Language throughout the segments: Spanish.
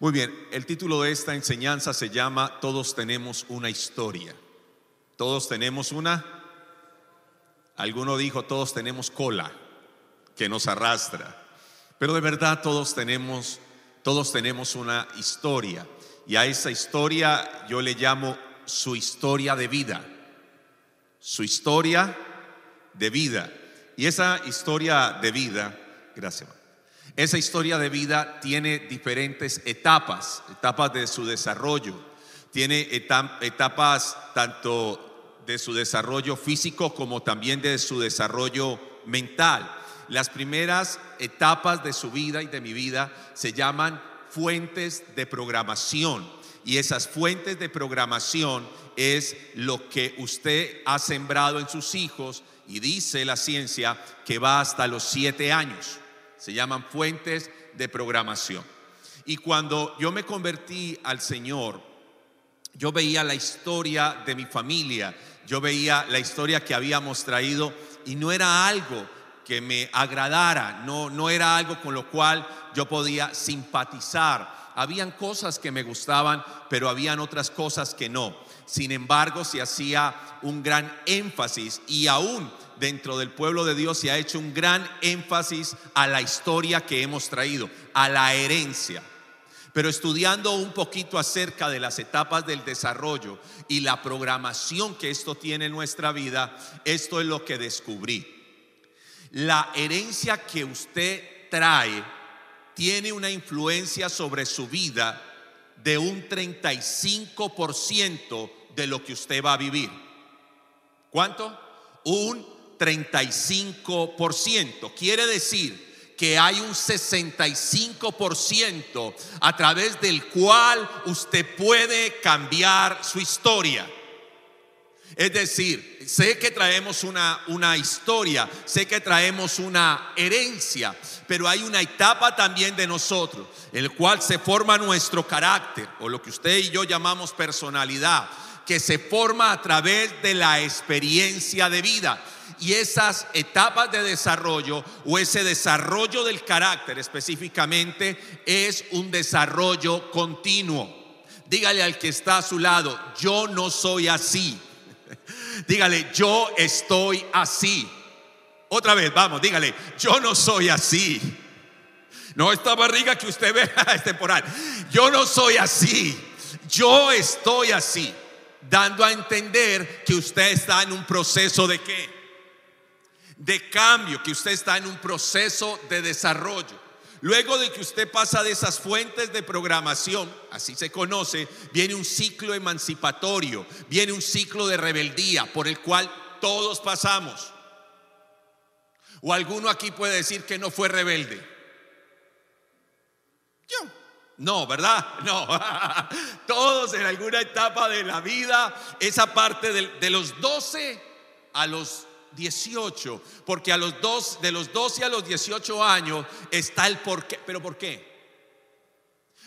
Muy bien, el título de esta enseñanza se llama Todos tenemos una historia. Todos tenemos una. Alguno dijo, todos tenemos cola que nos arrastra. Pero de verdad todos tenemos, todos tenemos una historia. Y a esa historia yo le llamo su historia de vida. Su historia de vida. Y esa historia de vida, gracias. Esa historia de vida tiene diferentes etapas, etapas de su desarrollo. Tiene etapas tanto de su desarrollo físico como también de su desarrollo mental. Las primeras etapas de su vida y de mi vida se llaman fuentes de programación. Y esas fuentes de programación es lo que usted ha sembrado en sus hijos y dice la ciencia que va hasta los siete años se llaman fuentes de programación. Y cuando yo me convertí al Señor, yo veía la historia de mi familia, yo veía la historia que habíamos traído y no era algo que me agradara, no, no era algo con lo cual yo podía simpatizar. Habían cosas que me gustaban, pero habían otras cosas que no. Sin embargo, se hacía un gran énfasis y aún dentro del pueblo de Dios se ha hecho un gran énfasis a la historia que hemos traído, a la herencia. Pero estudiando un poquito acerca de las etapas del desarrollo y la programación que esto tiene en nuestra vida, esto es lo que descubrí. La herencia que usted trae tiene una influencia sobre su vida de un 35% de lo que usted va a vivir. ¿Cuánto? Un 35%. Quiere decir que hay un 65% a través del cual usted puede cambiar su historia. Es decir, sé que traemos una, una historia, sé que traemos una herencia, pero hay una etapa también de nosotros, el cual se forma nuestro carácter, o lo que usted y yo llamamos personalidad, que se forma a través de la experiencia de vida y esas etapas de desarrollo o ese desarrollo del carácter específicamente es un desarrollo continuo. Dígale al que está a su lado, yo no soy así. Dígale, yo estoy así. Otra vez, vamos, dígale, yo no soy así. No, esta barriga que usted ve es temporal. Yo no soy así. Yo estoy así. Dando a entender que usted está en un proceso de qué? de cambio, que usted está en un proceso de desarrollo. Luego de que usted pasa de esas fuentes de programación, así se conoce, viene un ciclo emancipatorio, viene un ciclo de rebeldía por el cual todos pasamos. O alguno aquí puede decir que no fue rebelde. Yo. No, ¿verdad? No. Todos en alguna etapa de la vida, esa parte de, de los 12 a los 18, porque a los dos, de los 12 a los 18 años está el por qué. ¿Pero por qué?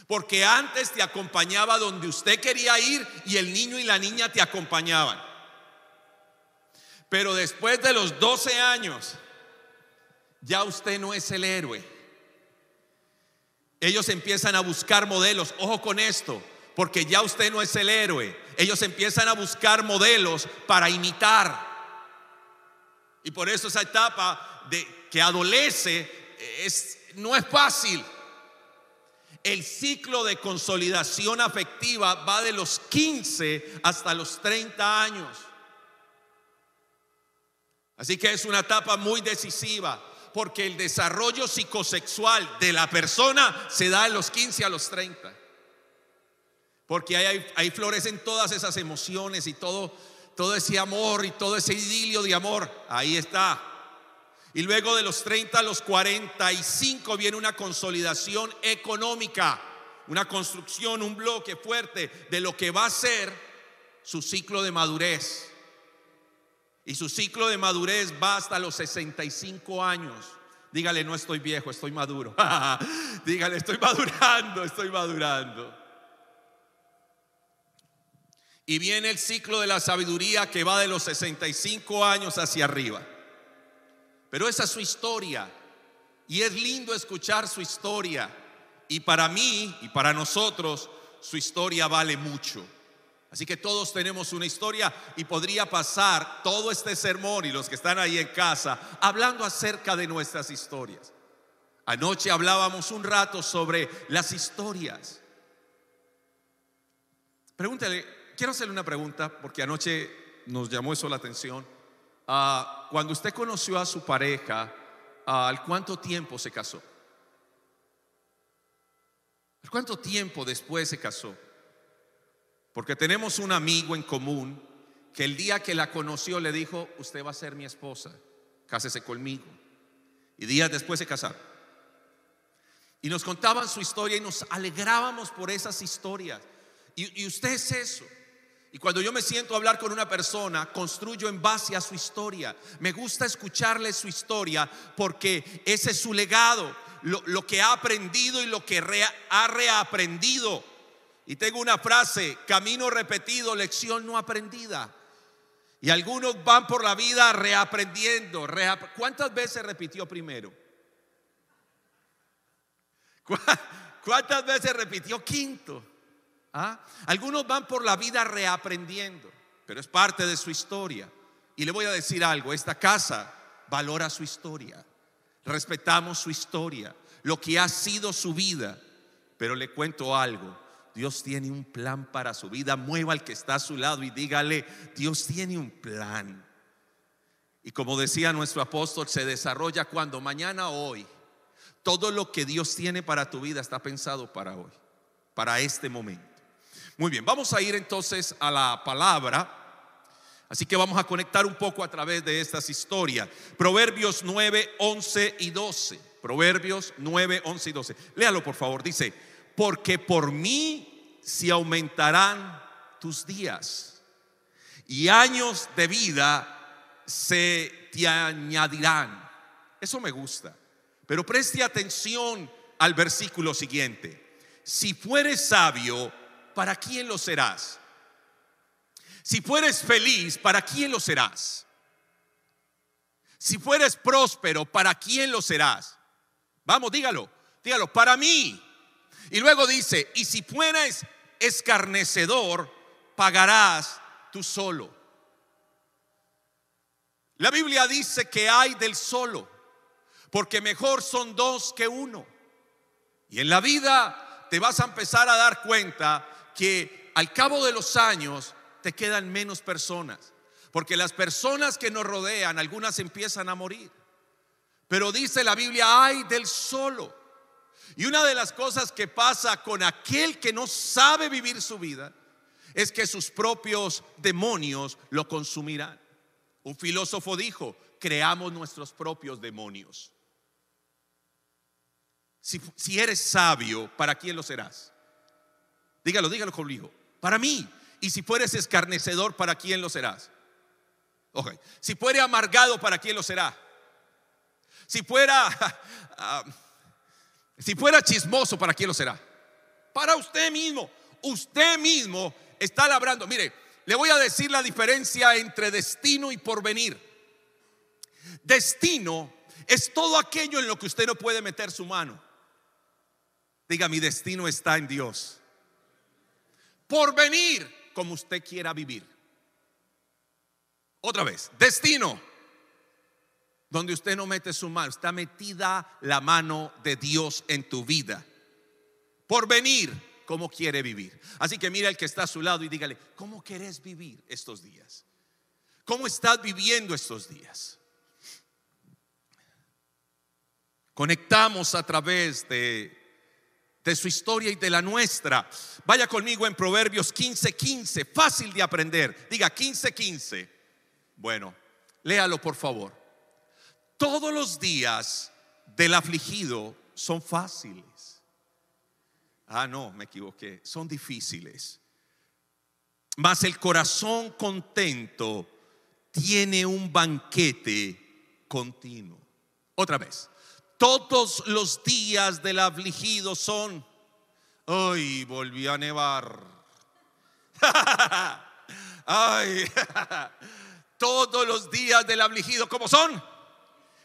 Porque antes te acompañaba donde usted quería ir y el niño y la niña te acompañaban. Pero después de los 12 años, ya usted no es el héroe. Ellos empiezan a buscar modelos. Ojo con esto, porque ya usted no es el héroe. Ellos empiezan a buscar modelos para imitar. Y por eso esa etapa de que adolece es, no es fácil. El ciclo de consolidación afectiva va de los 15 hasta los 30 años. Así que es una etapa muy decisiva porque el desarrollo psicosexual de la persona se da de los 15 a los 30. Porque ahí, florecen todas esas emociones y todo todo ese amor y todo ese idilio de amor, ahí está. Y luego de los 30 a los 45 viene una consolidación económica, una construcción, un bloque fuerte de lo que va a ser su ciclo de madurez. Y su ciclo de madurez va hasta los 65 años. Dígale, no estoy viejo, estoy maduro. Dígale, estoy madurando, estoy madurando. Y viene el ciclo de la sabiduría que va de los 65 años hacia arriba. Pero esa es su historia. Y es lindo escuchar su historia. Y para mí y para nosotros, su historia vale mucho. Así que todos tenemos una historia y podría pasar todo este sermón y los que están ahí en casa hablando acerca de nuestras historias. Anoche hablábamos un rato sobre las historias. Pregúntale, quiero hacerle una pregunta porque anoche nos llamó eso la atención. Ah, cuando usted conoció a su pareja, ah, ¿al cuánto tiempo se casó? ¿Al cuánto tiempo después se casó? Porque tenemos un amigo en común que el día que la conoció le dijo, usted va a ser mi esposa, cásese conmigo. Y días después se casaron. Y nos contaban su historia y nos alegrábamos por esas historias. Y, usted es eso. Y cuando yo me siento a hablar con una persona, construyo en base a su historia. Me gusta escucharle su historia porque ese es su legado, lo, que ha aprendido y lo que ha reaprendido. Y tengo una frase, camino repetido, lección no aprendida. Y algunos van por la vida reaprendiendo. ¿Cuántas veces repitió primero? ¿Cuántas veces repitió quinto? ¿Ah? Algunos van por la vida reaprendiendo, pero es parte de su historia. Y le voy a decir algo, esta casa valora su historia, respetamos su historia, lo que ha sido su vida, pero le cuento algo, Dios tiene un plan para su vida, mueva al que está a su lado y dígale, Dios tiene un plan. Y como decía nuestro apóstol, se desarrolla cuando mañana hoy, todo lo que Dios tiene para tu vida está pensado para hoy, para este momento. Muy bien, vamos a ir entonces a la palabra. Así que vamos a conectar un poco a través de estas historias. Proverbios 9, 11 y 12. Proverbios 9, 11 y 12. Léalo por favor. Dice, porque por mí se aumentarán tus días y años de vida se te añadirán. Eso me gusta. Pero preste atención al versículo siguiente. Si fueres sabio, ¿para quién lo serás? Si fueres feliz, ¿para quién lo serás? Si fueres próspero, ¿para quién lo serás? Vamos, dígalo, dígalo, para mí. Y luego dice, y si fueres escarnecedor, pagarás tú solo. La Biblia dice que hay del solo, porque mejor son dos que uno. Y en la vida te vas a empezar a dar cuenta que al cabo de los años te quedan menos personas. Porque las personas que nos rodean, algunas empiezan a morir. Pero dice la Biblia, hay del solo. Y una de las cosas que pasa con aquel que no sabe vivir su vida es que sus propios demonios lo consumirán. Un filósofo dijo, creamos nuestros propios demonios. Si, si eres sabio, ¿para quién lo serás? Dígalo, dígalo conmigo. Para mí. Y si fueres escarnecedor, ¿para quién lo serás? Okay. Si fuere amargado, ¿para quién lo será? Si fuera, ah, si fuera chismoso, ¿para quién lo será? Para usted mismo. Usted mismo está labrando. Mire, le voy a decir la diferencia entre destino y porvenir. Destino es todo aquello en lo que usted no puede meter su mano. Diga, mi destino está en Dios por venir como usted quiera vivir. Otra vez, destino, donde usted no mete su mano, está metida la mano de Dios en tu vida. Por venir como quiere vivir. Así que mira el que está a su lado y dígale, ¿cómo querés vivir estos días? ¿Cómo estás viviendo estos días? Conectamos a través de de su historia y de la nuestra. Vaya conmigo en Proverbios 15:15, 15, fácil de aprender. Diga 15:15. 15. Bueno, léalo por favor. Todos los días del afligido son fáciles. Ah, no, me equivoqué, son difíciles. Mas el corazón contento tiene un banquete continuo. Otra vez. Todos los días del afligido son, hoy volvió a nevar. Ay, todos los días del afligido, ¿cómo son?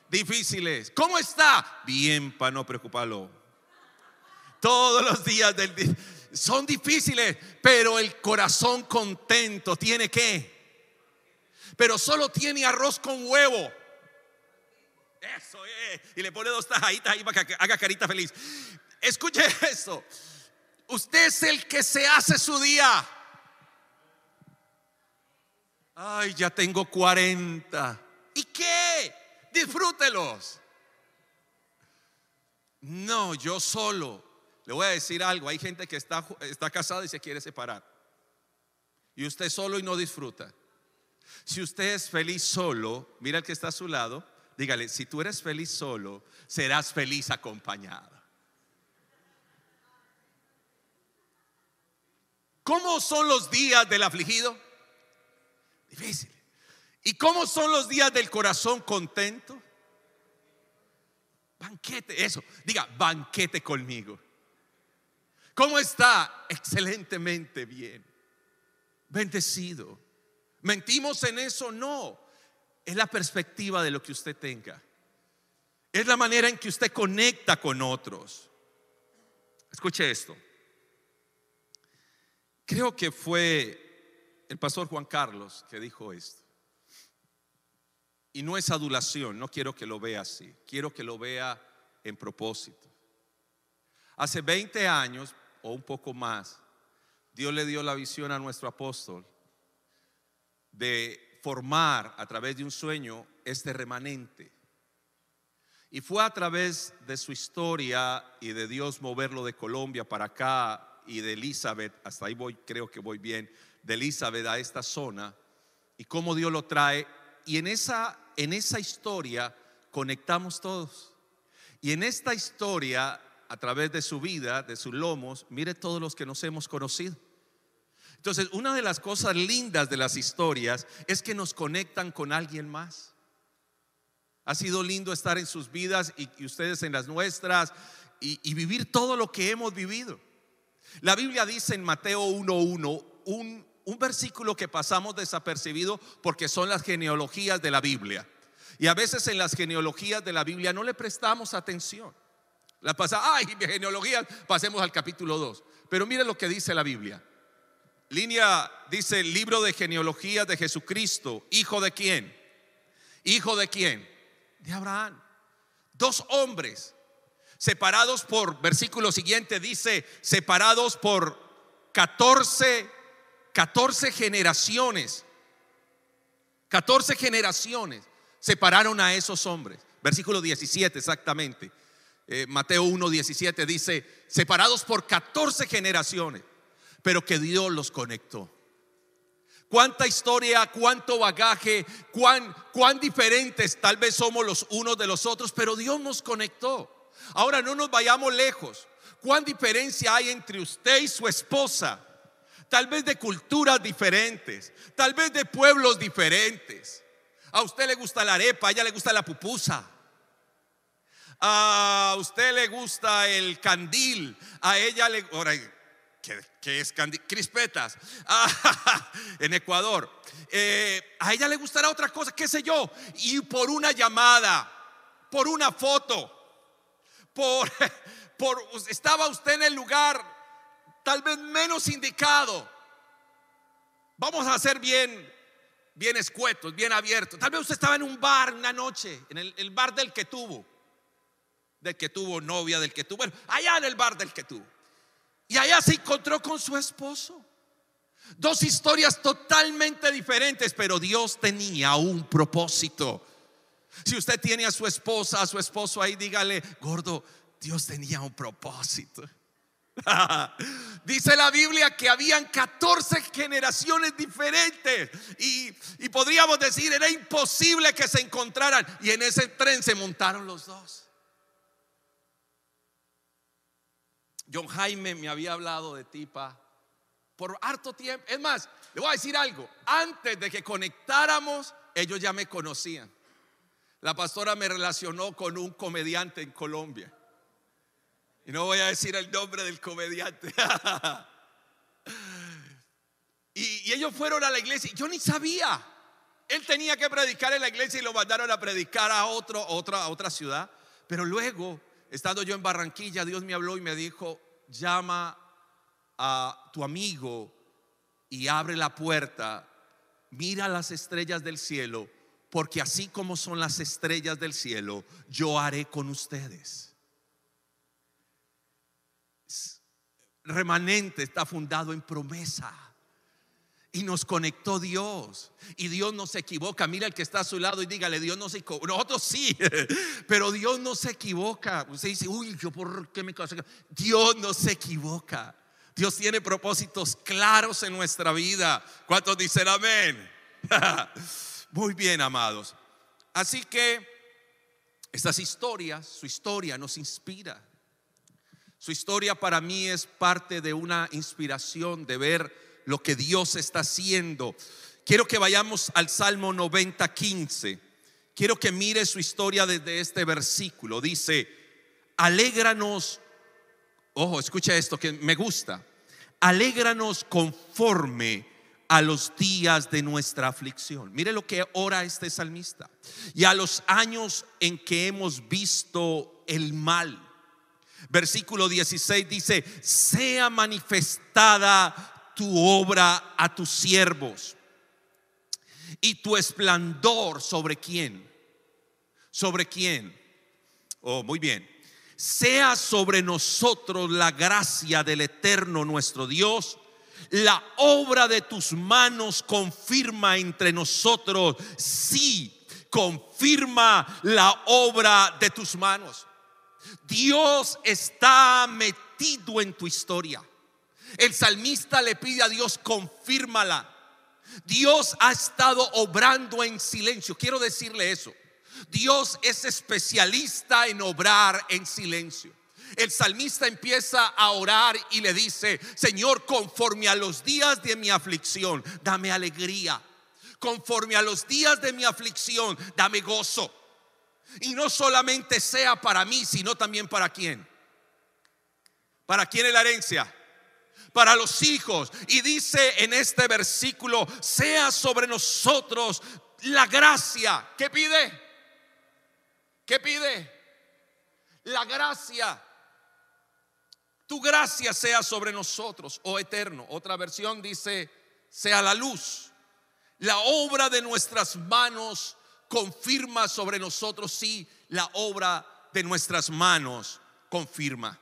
Difíciles. ¿Cómo está? Bien, para no preocuparlo. Todos los días del día son difíciles, pero el corazón contento tiene que. Pero solo tiene arroz con huevo. Eso es. Y le pone dos tajaditas ahí para que haga carita feliz. Escuche eso. Usted es el que se hace su día. Ay, ya tengo 40. ¿Y qué? Disfrútelos. No, yo solo. Le voy a decir algo. Hay gente que está, está casada y se quiere separar. Y usted solo y no disfruta. Si usted es feliz solo, mira el que está a su lado, dígale, si tú eres feliz solo, serás feliz acompañado. ¿Cómo son los días del afligido? Difícil. ¿Y cómo son los días del corazón contento? Banquete, eso. Diga, banquete conmigo. ¿Cómo está? Excelentemente bien. Bendecido. ¿Mentimos en eso? No. Es la perspectiva de lo que usted tenga. Es la manera en que usted conecta con otros. Escuche esto. Creo que fue el pastor Juan Carlos que dijo esto. Y no es adulación, no quiero que lo vea así, quiero que lo vea en propósito. Hace 20 años o un poco más, Dios le dio la visión a nuestro apóstol de formar a través de un sueño este remanente. Y fue a través de su historia y de Dios moverlo de Colombia para acá y de Elizabeth, hasta ahí voy, creo que voy bien, de Elizabeth a esta zona y cómo Dios lo trae. Y en esa, en esa historia conectamos todos. Y en esta historia a través de su vida, de sus lomos, mire todos los que nos hemos conocido. Entonces, una de las cosas lindas de las historias es que nos conectan con alguien más. Ha sido lindo estar en sus vidas y, ustedes en las nuestras y, vivir todo lo que hemos vivido. La Biblia dice en Mateo 1.1 un, un versículo que pasamos desapercibido porque son las genealogías de la Biblia. Y a veces en las genealogías de la Biblia no le prestamos atención. La pasa, ay, genealogía, pasemos al capítulo 2. Pero mire lo que dice la Biblia. Línea dice libro de genealogía de Jesucristo. ¿Hijo de quién? ¿Hijo de quién? De Abraham. Dos hombres separados por, versículo siguiente dice, separados por 14, 14 generaciones. 14 generaciones separaron a esos hombres. Versículo 17 exactamente. Eh, Mateo 1.17 dice, separados por 14 generaciones, pero que Dios los conectó. Cuánta historia, cuánto bagaje, cuán, cuán diferentes tal vez somos los unos de los otros, pero Dios nos conectó. Ahora no nos vayamos lejos. ¿Cuán diferencia hay entre usted y su esposa? Tal vez de culturas diferentes, tal vez de pueblos diferentes. A usted le gusta la arepa, a ella le gusta la pupusa. A usted le gusta el candil, a ella le... Ahora, ¿qué, es candil? Crispetas. En Ecuador. Eh, a ella le gustará otra cosa, qué sé yo. Y por una llamada, por una foto, por, por estaba usted en el lugar tal vez menos indicado. Vamos a ser bien, bien escuetos, bien abiertos. Tal vez usted estaba en un bar una noche, en el, el bar del que tuvo del que tuvo novia, del que tuvo, bueno, allá en el bar del que tuvo. Y allá se encontró con su esposo. Dos historias totalmente diferentes, pero Dios tenía un propósito. Si usted tiene a su esposa, a su esposo ahí, dígale, gordo, Dios tenía un propósito. Dice la Biblia que habían 14 generaciones diferentes y, y podríamos decir, era imposible que se encontraran. Y en ese tren se montaron los dos. John Jaime me había hablado de Tipa por harto tiempo. Es más, le voy a decir algo. Antes de que conectáramos, ellos ya me conocían. La pastora me relacionó con un comediante en Colombia. Y no voy a decir el nombre del comediante. y, ellos fueron a la iglesia. Yo ni sabía. Él tenía que predicar en la iglesia y lo mandaron a predicar a, otro, otra, a otra ciudad. Pero luego Estando yo en Barranquilla, Dios me habló y me dijo, llama a tu amigo y abre la puerta, mira las estrellas del cielo, porque así como son las estrellas del cielo, yo haré con ustedes. Remanente está fundado en promesa. Y nos conectó Dios. Y Dios no se equivoca. Mira el que está a su lado y dígale, Dios no se equivoca. Nosotros sí, pero Dios no se equivoca. Usted dice, uy, yo por qué me Dios no se equivoca. Dios tiene propósitos claros en nuestra vida. ¿Cuántos dicen amén? Muy bien, amados. Así que estas historias, su historia nos inspira. Su historia para mí es parte de una inspiración de ver lo que Dios está haciendo. Quiero que vayamos al Salmo 90, 15. Quiero que mire su historia desde este versículo. Dice, alégranos, ojo, escucha esto que me gusta, alégranos conforme a los días de nuestra aflicción. Mire lo que ora este salmista. Y a los años en que hemos visto el mal. Versículo 16 dice, sea manifestada tu obra a tus siervos y tu esplendor sobre quién. ¿Sobre quién? Oh, muy bien. Sea sobre nosotros la gracia del eterno nuestro Dios. La obra de tus manos confirma entre nosotros. Sí, confirma la obra de tus manos. Dios está metido en tu historia. El salmista le pide a Dios, confírmala. Dios ha estado obrando en silencio. Quiero decirle eso. Dios es especialista en obrar en silencio. El salmista empieza a orar y le dice, Señor, conforme a los días de mi aflicción, dame alegría. Conforme a los días de mi aflicción, dame gozo. Y no solamente sea para mí, sino también para quién. ¿Para quién es la herencia? para los hijos. Y dice en este versículo, sea sobre nosotros la gracia. ¿Qué pide? ¿Qué pide? La gracia. Tu gracia sea sobre nosotros, oh eterno. Otra versión dice, sea la luz. La obra de nuestras manos confirma sobre nosotros, sí, la obra de nuestras manos confirma.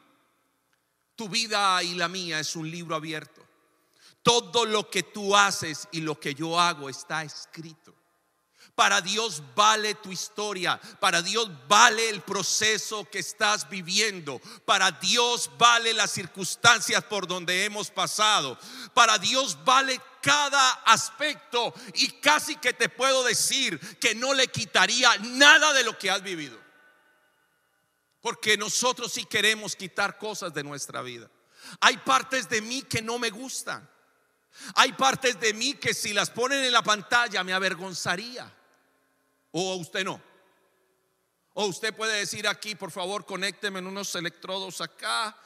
Tu vida y la mía es un libro abierto. Todo lo que tú haces y lo que yo hago está escrito. Para Dios vale tu historia, para Dios vale el proceso que estás viviendo, para Dios vale las circunstancias por donde hemos pasado, para Dios vale cada aspecto y casi que te puedo decir que no le quitaría nada de lo que has vivido. Porque nosotros sí queremos quitar cosas de nuestra vida. Hay partes de mí que no me gustan. Hay partes de mí que si las ponen en la pantalla me avergonzaría. O usted no. O usted puede decir aquí, por favor, conécteme en unos electrodos acá.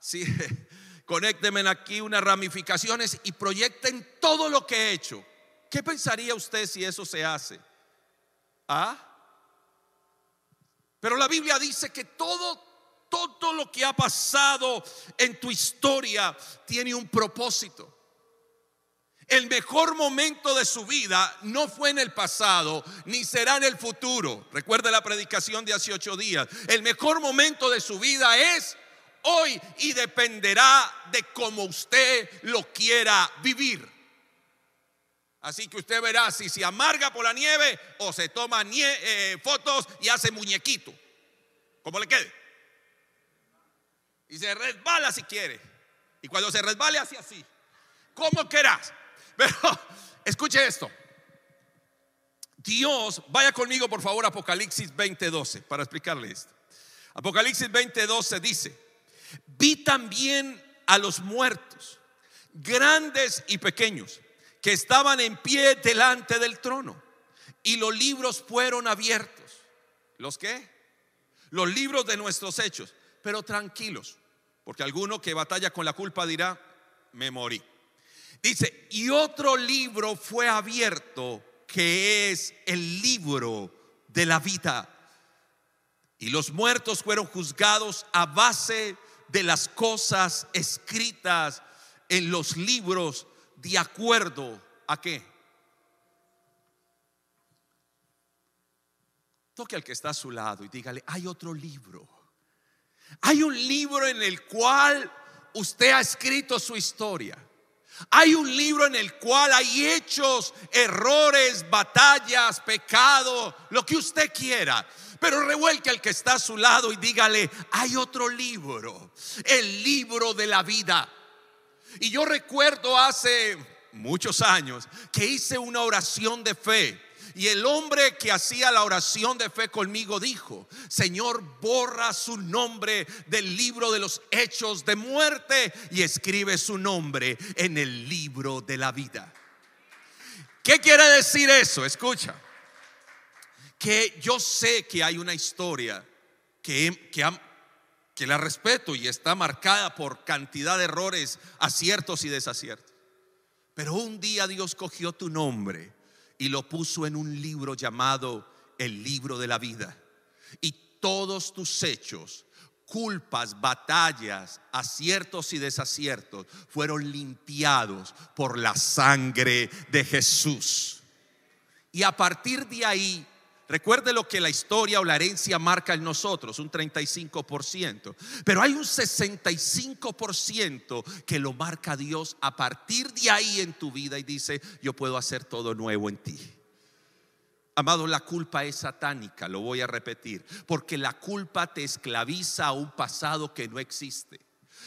Sí, conécteme aquí unas ramificaciones y proyecten todo lo que he hecho. ¿Qué pensaría usted si eso se hace? ¿Ah? Pero la Biblia dice que todo, todo lo que ha pasado en tu historia tiene un propósito. El mejor momento de su vida no fue en el pasado, ni será en el futuro. Recuerde la predicación de hace ocho días. El mejor momento de su vida es hoy y dependerá de cómo usted lo quiera vivir. Así que usted verá si se amarga por la nieve o se toma eh, fotos y hace muñequito, como le quede. Y se resbala si quiere. Y cuando se resbale, hace así. Como quieras. Pero escuche esto. Dios, vaya conmigo por favor Apocalipsis 20:12 para explicarle esto. Apocalipsis 20:12 dice, vi también a los muertos, grandes y pequeños que estaban en pie delante del trono. Y los libros fueron abiertos. ¿Los qué? Los libros de nuestros hechos. Pero tranquilos, porque alguno que batalla con la culpa dirá, me morí. Dice, y otro libro fue abierto, que es el libro de la vida. Y los muertos fueron juzgados a base de las cosas escritas en los libros de acuerdo a qué? Toque al que está a su lado y dígale, hay otro libro. Hay un libro en el cual usted ha escrito su historia. Hay un libro en el cual hay hechos, errores, batallas, pecado, lo que usted quiera. Pero revuelque al que está a su lado y dígale, hay otro libro, el libro de la vida. Y yo recuerdo hace muchos años que hice una oración de fe. Y el hombre que hacía la oración de fe conmigo dijo, Señor, borra su nombre del libro de los hechos de muerte y escribe su nombre en el libro de la vida. ¿Qué quiere decir eso? Escucha que yo sé que hay una historia que, que, la respeto y está marcada por cantidad de errores, aciertos y desaciertos. Pero un día Dios cogió tu nombre y lo puso en un libro llamado el libro de la vida. Y todos tus hechos, culpas, batallas, aciertos y desaciertos fueron limpiados por la sangre de Jesús. Y a partir de ahí Recuerde lo que la historia o la herencia marca en nosotros, un 35%. Pero hay un 65% que lo marca Dios a partir de ahí en tu vida y dice, yo puedo hacer todo nuevo en ti. Amado, la culpa es satánica, lo voy a repetir, porque la culpa te esclaviza a un pasado que no existe.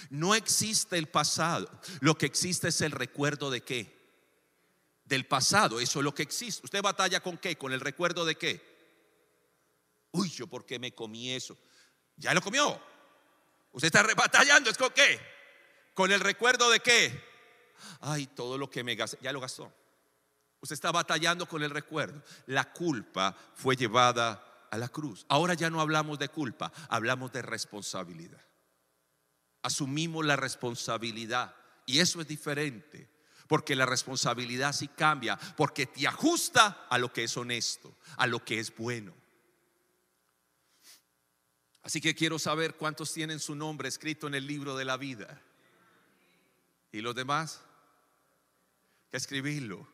No existe el pasado, lo que existe es el recuerdo de qué? Del pasado, eso es lo que existe. ¿Usted batalla con qué? ¿Con el recuerdo de qué? Uy, yo por qué me comí eso. Ya lo comió. Usted está batallando, ¿es con qué? Con el recuerdo de qué? Ay, todo lo que me gasté, ya lo gastó. Usted está batallando con el recuerdo. La culpa fue llevada a la cruz. Ahora ya no hablamos de culpa, hablamos de responsabilidad. Asumimos la responsabilidad y eso es diferente. Porque la responsabilidad sí cambia, porque te ajusta a lo que es honesto, a lo que es bueno. Así que quiero saber cuántos tienen su nombre escrito en el libro de la vida. ¿Y los demás? Que escribirlo.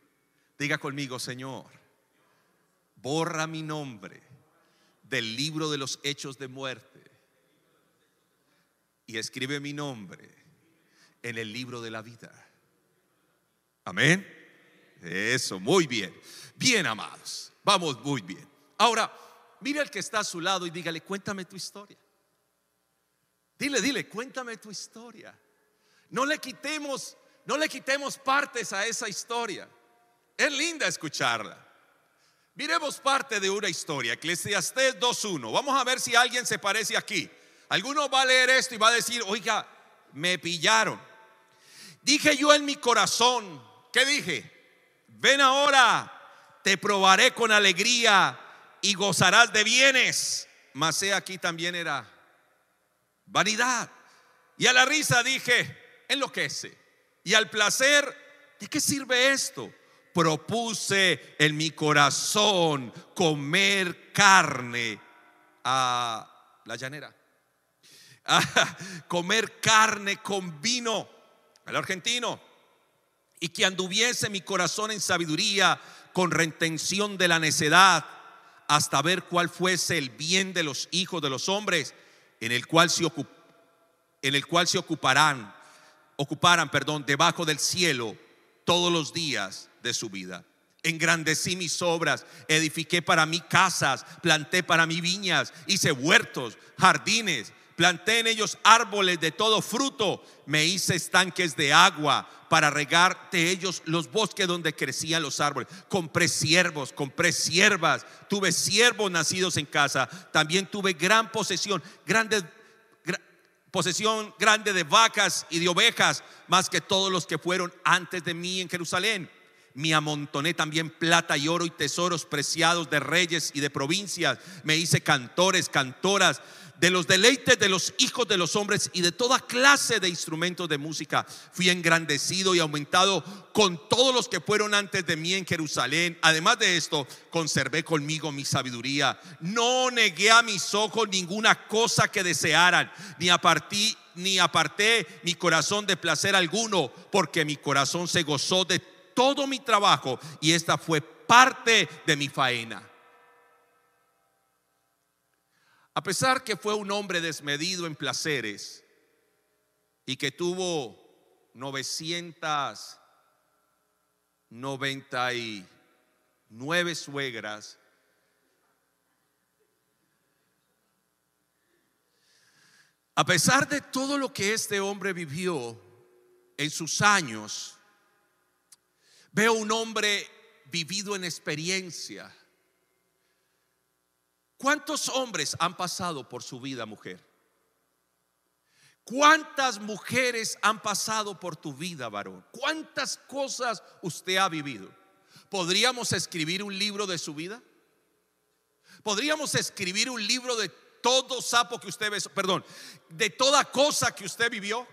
Diga conmigo, Señor, borra mi nombre del libro de los hechos de muerte y escribe mi nombre en el libro de la vida. Amén. Eso, muy bien. Bien, amados. Vamos muy bien. Ahora, mire al que está a su lado y dígale, cuéntame tu historia. Dile, dile, cuéntame tu historia. No le quitemos, no le quitemos partes a esa historia. Es linda escucharla. Miremos parte de una historia, Eclesiastés 2.1. Vamos a ver si alguien se parece aquí. Alguno va a leer esto y va a decir, oiga, me pillaron. Dije yo en mi corazón, ¿qué dije? Ven ahora, te probaré con alegría y gozarás de bienes. Mas he aquí también era vanidad. Y a la risa dije, enloquece. Y al placer, ¿de qué sirve esto? Propuse en mi corazón comer carne a la llanera. comer carne con vino al argentino. Y que anduviese mi corazón en sabiduría con retención de la necedad hasta ver cuál fuese el bien de los hijos de los hombres, en el cual se, en el cual se ocuparán, ocuparan, perdón, debajo del cielo todos los días de su vida. Engrandecí mis obras, edifiqué para mí casas, planté para mí viñas, hice huertos, jardines, planté en ellos árboles de todo fruto, me hice estanques de agua para regar de ellos los bosques donde crecían los árboles. Compré siervos, compré siervas, tuve siervos nacidos en casa, también tuve gran posesión, grande posesión grande de vacas y de ovejas, más que todos los que fueron antes de mí en Jerusalén. Me amontoné también plata y oro y tesoros preciados de reyes y de provincias. Me hice cantores, cantoras de los deleites de los hijos de los hombres y de toda clase de instrumentos de música. Fui engrandecido y aumentado con todos los que fueron antes de mí en Jerusalén. Además de esto, conservé conmigo mi sabiduría. No negué a mis ojos ninguna cosa que desearan, ni aparté, ni aparté mi corazón de placer alguno, porque mi corazón se gozó de todo mi trabajo y esta fue parte de mi faena. A pesar que fue un hombre desmedido en placeres y que tuvo 999 suegras, a pesar de todo lo que este hombre vivió en sus años, veo un hombre vivido en experiencia ¿Cuántos hombres han pasado por su vida, mujer? ¿Cuántas mujeres han pasado por tu vida, varón? ¿Cuántas cosas usted ha vivido? ¿Podríamos escribir un libro de su vida? ¿Podríamos escribir un libro de todo sapo que usted ve, perdón, de toda cosa que usted vivió?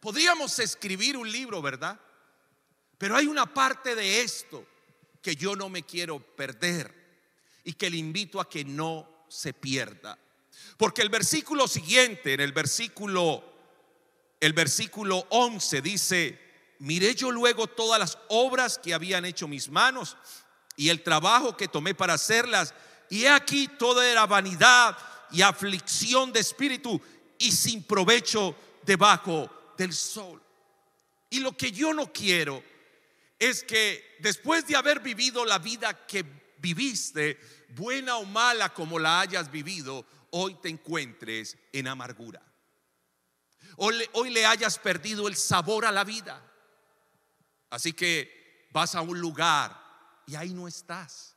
Podríamos escribir un libro, ¿verdad? Pero hay una parte de esto que yo no me quiero perder y que le invito a que no se pierda. Porque el versículo siguiente, en el versículo el versículo 11 dice, miré yo luego todas las obras que habían hecho mis manos y el trabajo que tomé para hacerlas, y he aquí toda era vanidad y aflicción de espíritu y sin provecho debajo del sol. Y lo que yo no quiero es que después de haber vivido la vida que viviste, buena o mala como la hayas vivido, hoy te encuentres en amargura. Hoy le, hayas perdido el sabor a la vida. Así que vas a un lugar y ahí no estás.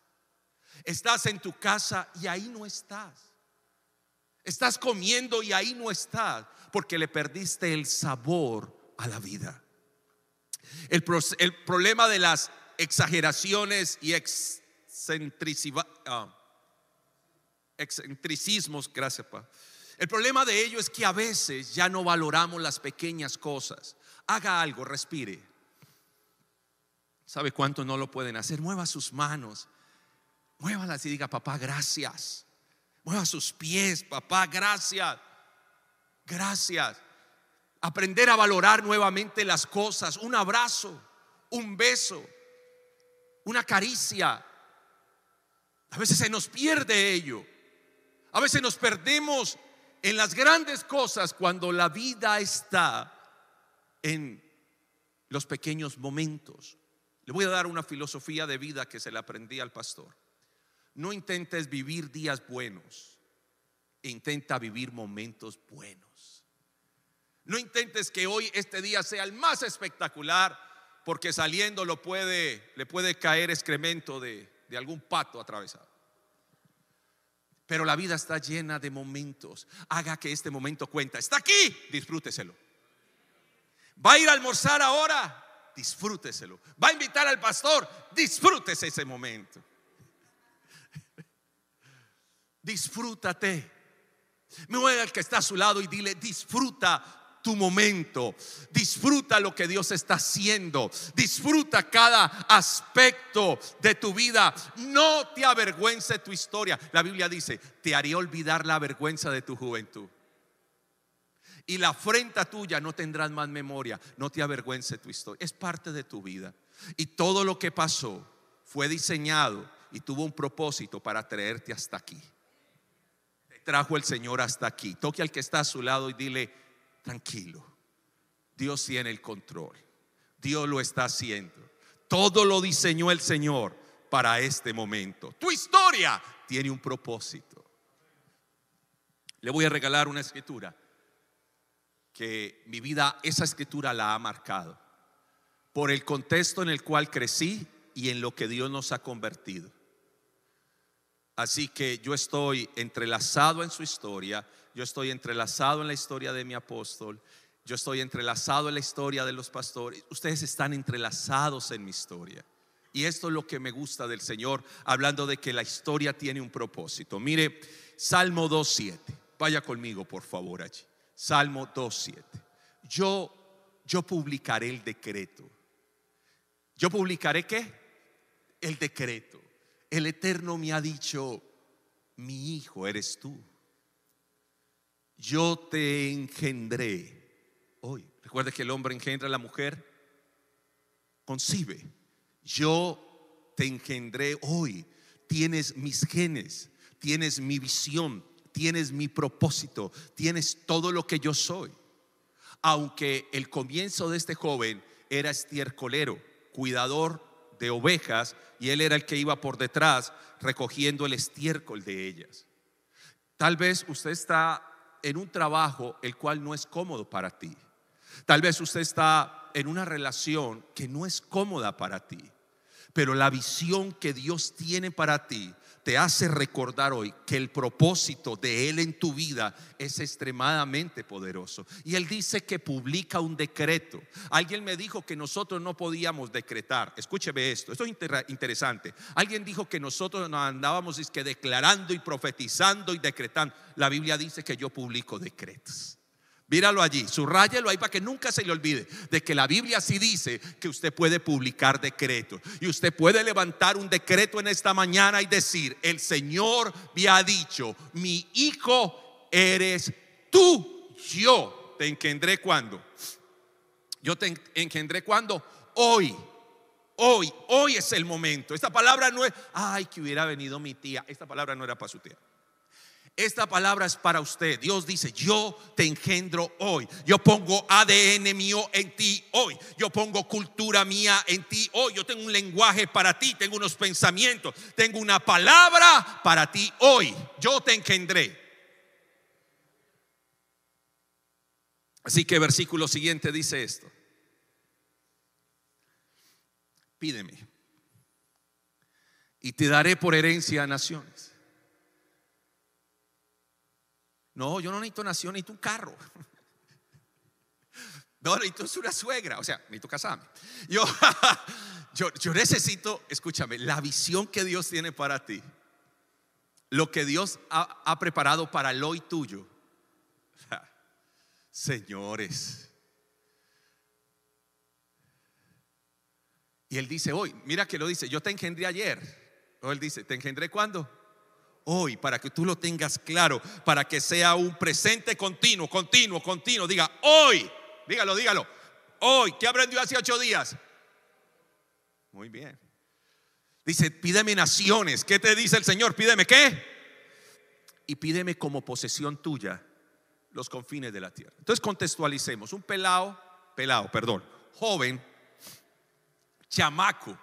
Estás en tu casa y ahí no estás. Estás comiendo y ahí no estás porque le perdiste el sabor a la vida. El, el problema de las exageraciones y Ah, excentricismos, gracias, pa. El problema de ello es que a veces ya no valoramos las pequeñas cosas. Haga algo, respire. ¿Sabe cuánto no lo pueden hacer? Mueva sus manos, muévalas y diga, papá, gracias. Mueva sus pies, papá, gracias. Gracias. Aprender a valorar nuevamente las cosas. Un abrazo, un beso, una caricia, a veces se nos pierde ello. A veces nos perdemos en las grandes cosas cuando la vida está en los pequeños momentos. Le voy a dar una filosofía de vida que se le aprendí al pastor. No intentes vivir días buenos, intenta vivir momentos buenos. No intentes que hoy este día sea el más espectacular porque saliendo lo puede, le puede caer excremento de, de algún pato atravesado. Pero la vida está llena de momentos. Haga que este momento cuenta. Está aquí, disfrúteselo. Va a ir a almorzar ahora, disfrúteselo. Va a invitar al pastor, disfrútese ese momento. Disfrútate. Voy al que está a su lado y dile, disfruta tu momento. Disfruta lo que Dios está haciendo. Disfruta cada aspecto de tu vida. No te avergüence tu historia. La Biblia dice, te haré olvidar la vergüenza de tu juventud. Y la afrenta tuya no tendrás más memoria. No te avergüence tu historia. Es parte de tu vida. Y todo lo que pasó fue diseñado y tuvo un propósito para traerte hasta aquí. Te trajo el Señor hasta aquí. Toque al que está a su lado y dile, tranquilo. Dios tiene el control. Dios lo está haciendo. Todo lo diseñó el Señor para este momento. Tu historia tiene un propósito. Le voy a regalar una escritura que mi vida, esa escritura la ha marcado por el contexto en el cual crecí y en lo que Dios nos ha convertido. Así que yo estoy entrelazado en su historia yo estoy entrelazado en la historia de mi apóstol, yo estoy entrelazado en la historia de los pastores, ustedes están entrelazados en mi historia. Y esto es lo que me gusta del Señor, hablando de que la historia tiene un propósito. Mire, Salmo 2.7. Vaya conmigo, por favor, allí. Salmo 2.7. Yo, yo publicaré el decreto. ¿Yo publicaré qué? El decreto. El Eterno me ha dicho, mi hijo eres tú. Yo te engendré hoy. Recuerde que el hombre engendra a la mujer, concibe. Yo te engendré hoy. Tienes mis genes, tienes mi visión, tienes mi propósito, tienes todo lo que yo soy. Aunque el comienzo de este joven era estiercolero, cuidador de ovejas, y él era el que iba por detrás recogiendo el estiércol de ellas. Tal vez usted está en un trabajo el cual no es cómodo para ti. Tal vez usted está en una relación que no es cómoda para ti. Pero la visión que Dios tiene para ti te hace recordar hoy que el propósito de Él en tu vida es extremadamente poderoso. Y Él dice que publica un decreto. Alguien me dijo que nosotros no podíamos decretar. Escúcheme esto, esto es interesante. Alguien dijo que nosotros nos andábamos que declarando y profetizando y decretando. La Biblia dice que yo publico decretos. Míralo allí, subrayalo ahí para que nunca se le olvide de que la Biblia sí dice que usted puede publicar decretos y usted puede levantar un decreto en esta mañana y decir, el Señor me ha dicho, mi hijo eres tú, yo te engendré cuando. Yo te engendré cuando hoy. Hoy, hoy es el momento. Esta palabra no es, ay, que hubiera venido mi tía. Esta palabra no era para su tía. Esta palabra es para usted. Dios dice, yo te engendro hoy. Yo pongo ADN mío en ti hoy. Yo pongo cultura mía en ti hoy. Yo tengo un lenguaje para ti. Tengo unos pensamientos. Tengo una palabra para ti hoy. Yo te engendré. Así que versículo siguiente dice esto. Pídeme. Y te daré por herencia a naciones no, yo no necesito nación, necesito un carro. No, necesito una suegra, o sea, necesito casarme. Yo, yo, yo necesito, escúchame, la visión que Dios tiene para ti, lo que Dios ha, preparado para el hoy tuyo. Señores. Y él dice hoy, mira que lo dice, yo te engendré ayer. O él dice, ¿te engendré cuándo? Hoy, para que tú lo tengas claro, para que sea un presente continuo, continuo, continuo. Diga, hoy, dígalo, dígalo, hoy, ¿qué aprendió hace ocho días? Muy bien. Dice, pídeme naciones. ¿Qué te dice el Señor? Pídeme qué? Y pídeme como posesión tuya los confines de la tierra. Entonces contextualicemos. Un pelado, pelado, perdón, joven, chamaco.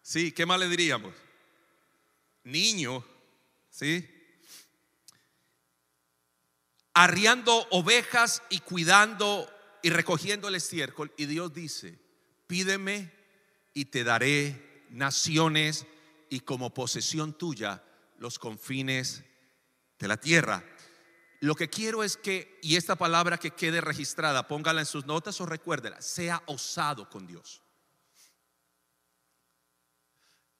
Sí, ¿qué más le diríamos? Niño, ¿sí? Arriando ovejas y cuidando y recogiendo el estiércol. Y Dios dice, pídeme y te daré naciones y como posesión tuya los confines de la tierra. Lo que quiero es que, y esta palabra que quede registrada, póngala en sus notas o recuérdela, sea osado con Dios.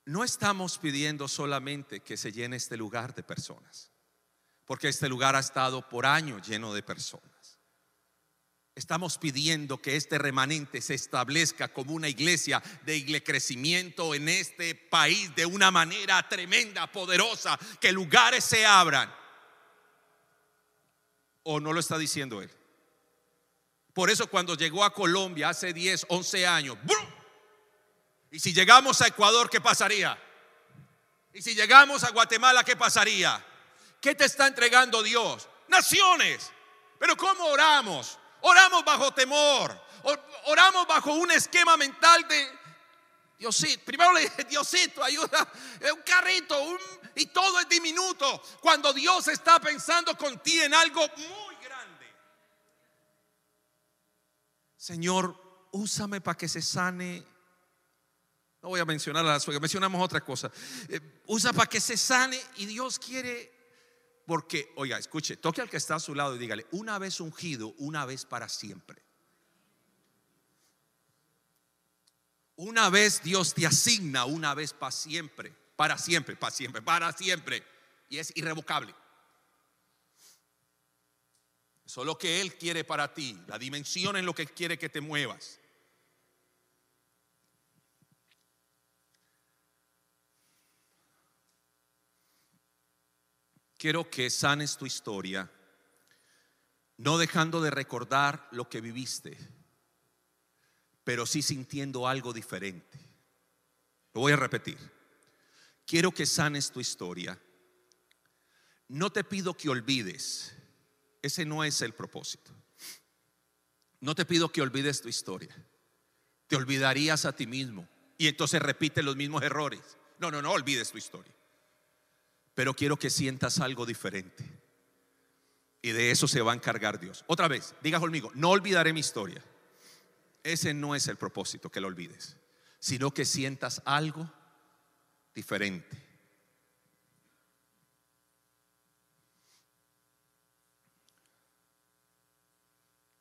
No estamos pidiendo solamente que se llene este lugar de personas, porque este lugar ha estado por años lleno de personas. Estamos pidiendo que este remanente se establezca como una iglesia de crecimiento en este país de una manera tremenda, poderosa, que lugares se abran. ¿O no lo está diciendo él? Por eso cuando llegó a Colombia hace 10, 11 años, y si llegamos a Ecuador, ¿qué pasaría? Y si llegamos a Guatemala, ¿qué pasaría? ¿Qué te está entregando Dios? Naciones. Pero ¿cómo oramos? Oramos bajo temor. Oramos bajo un esquema mental de Diosito. Primero le dije, Diosito, ayuda. Un carrito y todo es diminuto. Cuando Dios está pensando con ti en algo muy grande. Señor, úsame para que se sane no voy a mencionar a la suegra, mencionamos otra cosa. Eh, usa para que se sane y Dios quiere, porque, oiga, escuche, toque al que está a su lado y dígale, una vez ungido, una vez para siempre. Una vez Dios te asigna, una vez para siempre, para siempre, para siempre, para siempre. Y es irrevocable. Eso es lo que Él quiere para ti, la dimensión en lo que quiere que te muevas. Quiero que sanes tu historia, no dejando de recordar lo que viviste, pero sí sintiendo algo diferente. Lo voy a repetir. Quiero que sanes tu historia. No te pido que olvides. Ese no es el propósito. No te pido que olvides tu historia. Te olvidarías a ti mismo y entonces repite los mismos errores. No, no, no olvides tu historia pero quiero que sientas algo diferente. Y de eso se va a encargar Dios. Otra vez, diga conmigo, no olvidaré mi historia. Ese no es el propósito, que lo olvides, sino que sientas algo diferente.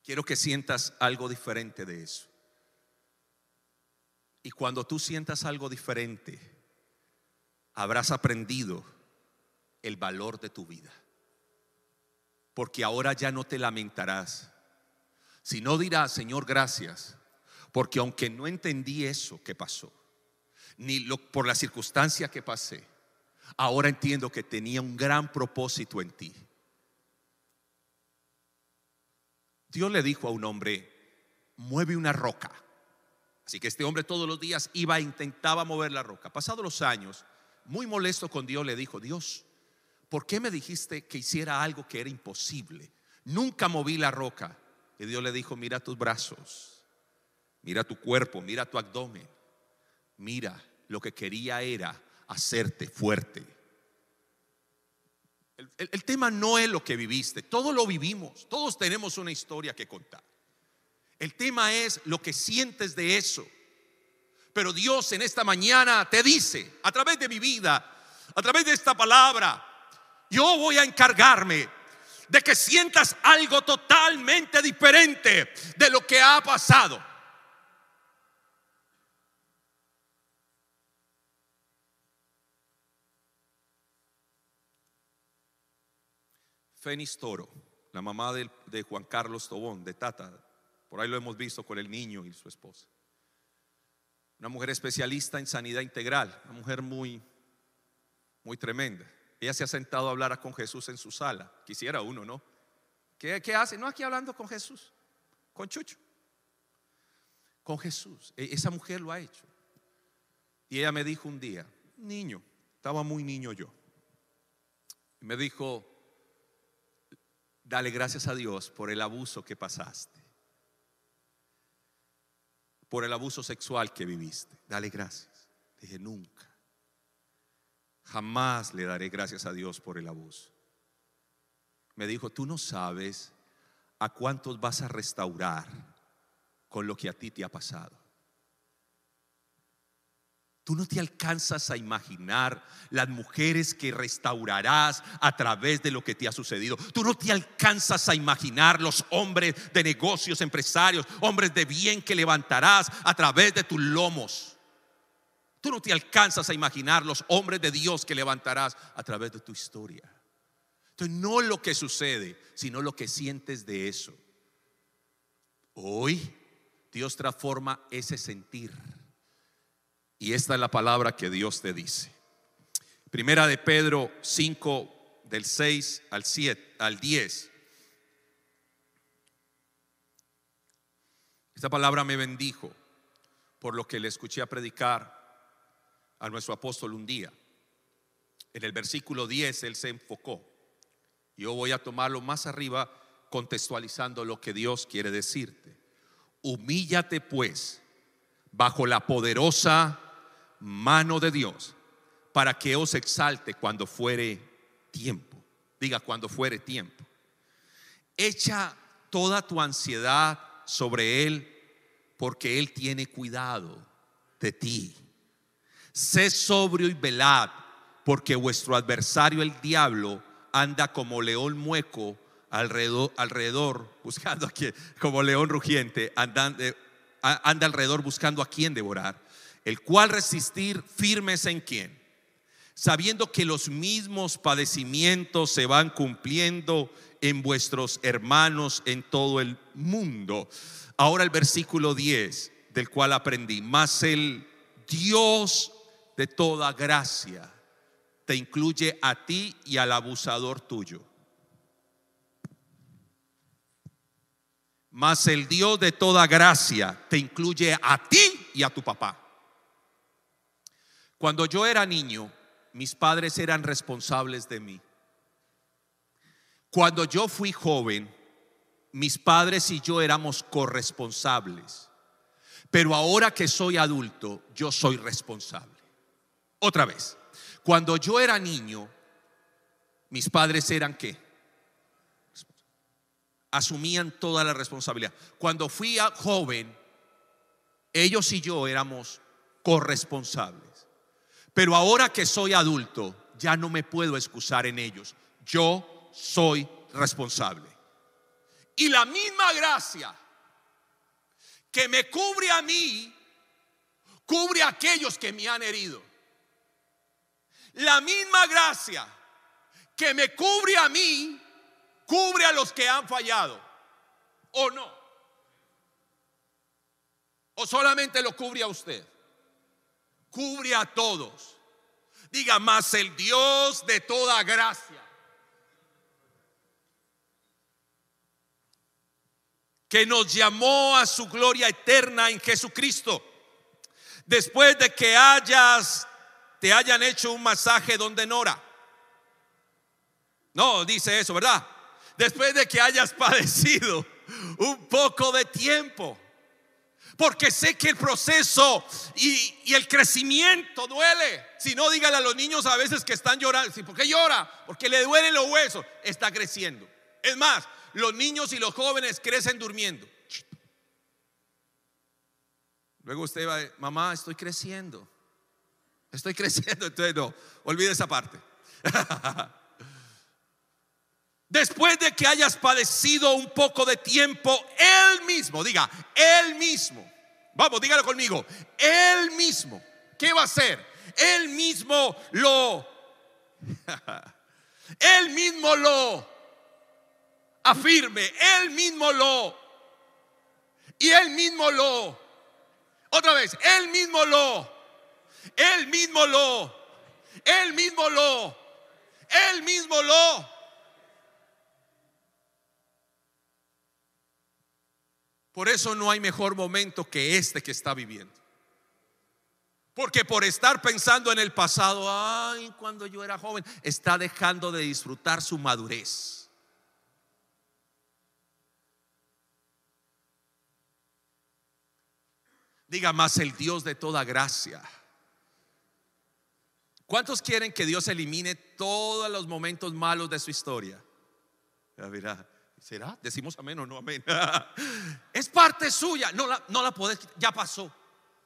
Quiero que sientas algo diferente de eso. Y cuando tú sientas algo diferente, habrás aprendido el valor de tu vida. Porque ahora ya no te lamentarás, sino dirás, Señor, gracias, porque aunque no entendí eso que pasó, ni lo, por la circunstancia que pasé, ahora entiendo que tenía un gran propósito en ti. Dios le dijo a un hombre, mueve una roca. Así que este hombre todos los días iba e intentaba mover la roca. Pasados los años, muy molesto con Dios, le dijo, Dios, ¿por qué me dijiste que hiciera algo que era imposible? Nunca moví la roca. Y Dios le dijo, mira tus brazos, mira tu cuerpo, mira tu abdomen. Mira, lo que quería era hacerte fuerte. El, tema no es lo que viviste, todo lo vivimos, todos tenemos una historia que contar. El tema es lo que sientes de eso. Pero Dios en esta mañana te dice, a través de mi vida, a través de esta palabra, yo voy a encargarme de que sientas algo totalmente diferente de lo que ha pasado. Fénix Toro, la mamá de, Juan Carlos Tobón, de Tata, por ahí lo hemos visto con el niño y su esposa. Una mujer especialista en sanidad integral, una mujer muy, muy tremenda. Ella se ha sentado a hablar con Jesús en su sala. Quisiera uno, ¿no? ¿Qué, ¿Qué, hace? No aquí hablando con Jesús, con Chucho. Con Jesús. E, esa mujer lo ha hecho. Y ella me dijo un día, niño, estaba muy niño yo. me dijo, dale gracias a Dios por el abuso que pasaste. Por el abuso sexual que viviste. Dale gracias. Dije, nunca. Jamás le daré gracias a Dios por el abuso. Me dijo, tú no sabes a cuántos vas a restaurar con lo que a ti te ha pasado. Tú no te alcanzas a imaginar las mujeres que restaurarás a través de lo que te ha sucedido. Tú no te alcanzas a imaginar los hombres de negocios, empresarios, hombres de bien que levantarás a través de tus lomos. Tú no te alcanzas a imaginar los hombres de Dios que levantarás a través de tu historia. Entonces, no lo que sucede, sino lo que sientes de eso. Hoy Dios transforma ese sentir. Y esta es la palabra que Dios te dice. Primera de Pedro 5 del 6 al 7 al 10. Esta palabra me bendijo por lo que le escuché a predicar a nuestro apóstol un día. En el versículo 10 él se enfocó. Yo voy a tomarlo más arriba contextualizando lo que Dios quiere decirte. Humíllate pues bajo la poderosa mano de Dios para que os exalte cuando fuere tiempo. Diga cuando fuere tiempo. Echa toda tu ansiedad sobre Él porque Él tiene cuidado de ti. Sé sobrio y velad, porque vuestro adversario el diablo anda como león mueco alrededor, alrededor buscando a quien, como león rugiente, anda, anda alrededor buscando a quien devorar, el cual resistir firmes en quien, sabiendo que los mismos padecimientos se van cumpliendo en vuestros hermanos en todo el mundo. Ahora el versículo 10, del cual aprendí, más el Dios de toda gracia te incluye a ti y al abusador tuyo. Mas el Dios de toda gracia te incluye a ti y a tu papá. Cuando yo era niño, mis padres eran responsables de mí. Cuando yo fui joven, mis padres y yo éramos corresponsables. Pero ahora que soy adulto, yo soy responsable. Otra vez, cuando yo era niño, mis padres eran qué? asumían toda la responsabilidad. Cuando fui joven, ellos y yo éramos corresponsables. Pero ahora que soy adulto, ya no me puedo excusar en ellos. Yo soy responsable. Y la misma gracia que me cubre a mí, cubre a aquellos que me han herido. La misma gracia que me cubre a mí, cubre a los que han fallado o no. O solamente lo cubre a usted. Cubre a todos. Diga más el Dios de toda gracia. Que nos llamó a su gloria eterna en Jesucristo. Después de que hayas, te hayan hecho un masaje donde Nora. No, dice eso, ¿verdad? después de que hayas padecido un poco de tiempo. Porque sé que el proceso y, el crecimiento duele. Si no, dígale a los niños a veces que están llorando. ¿Por qué llora? Porque le duelen los huesos. Está creciendo. Es más, los niños y los jóvenes crecen durmiendo. Luego usted va, mamá, estoy creciendo. Estoy creciendo. Entonces, no, olvide esa parte. Después de que hayas padecido un poco de tiempo, Él mismo, diga, Él mismo. Vamos, dígalo conmigo. Él mismo. ¿Qué va a hacer? Él mismo lo... él mismo lo afirme. Él mismo lo... Y Él mismo lo... Otra vez, Él mismo lo... Él mismo lo... Él mismo lo... Él mismo lo Por eso no hay mejor momento que este que está viviendo. Porque por estar pensando en el pasado, ay, cuando yo era joven, está dejando de disfrutar su madurez. Diga más el Dios de toda gracia. ¿Cuántos quieren que Dios elimine todos los momentos malos de su historia? Verá, ¿Será? Decimos amén o no amén. es parte suya. No la, no la podés, ya pasó.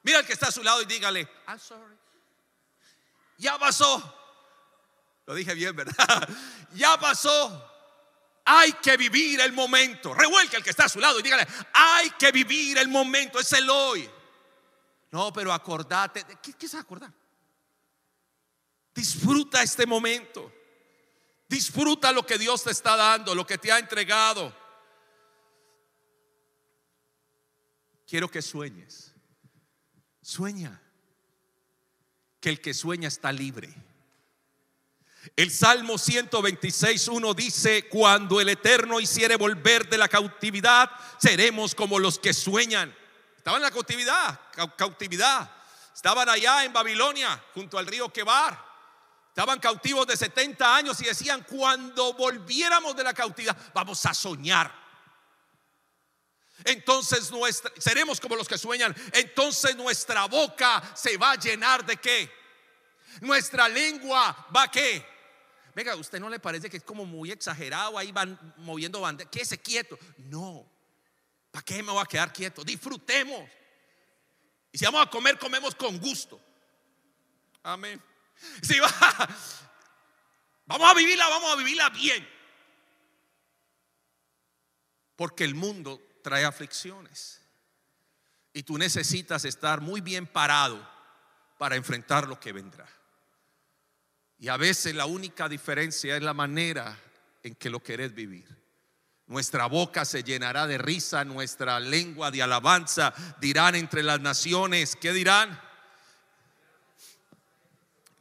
Mira el que está a su lado y dígale, I'm sorry. Ya pasó. Lo dije bien, ¿verdad? ya pasó. Hay que vivir el momento. Revuelca el que está a su lado y dígale, hay que vivir el momento. Es el hoy. No, pero acordate. ¿Qué, qué se acordar? Disfruta este momento. Disfruta lo que Dios te está dando, lo que te ha entregado. Quiero que sueñes. Sueña. Que el que sueña está libre. El Salmo 126, 1 dice, cuando el Eterno hiciere volver de la cautividad, seremos como los que sueñan. Estaban en la cautividad, cautividad. Estaban allá en Babilonia, junto al río Quebar. Estaban cautivos de 70 años y decían, cuando volviéramos de la cautividad, vamos a soñar. Entonces seremos como los que sueñan. Entonces nuestra boca se va a llenar de qué? Nuestra lengua va a qué? Venga, ¿usted no le parece que es como muy exagerado? Ahí van moviendo banderas. Quédese quieto. No. ¿Para qué me voy a quedar quieto? Disfrutemos. Y si vamos a comer, comemos con gusto. Amén. Si va, vamos a vivirla, vamos a vivirla bien. Porque el mundo trae aflicciones. Y tú necesitas estar muy bien parado para enfrentar lo que vendrá. Y a veces la única diferencia es la manera en que lo querés vivir. Nuestra boca se llenará de risa, nuestra lengua de alabanza dirán entre las naciones, ¿qué dirán?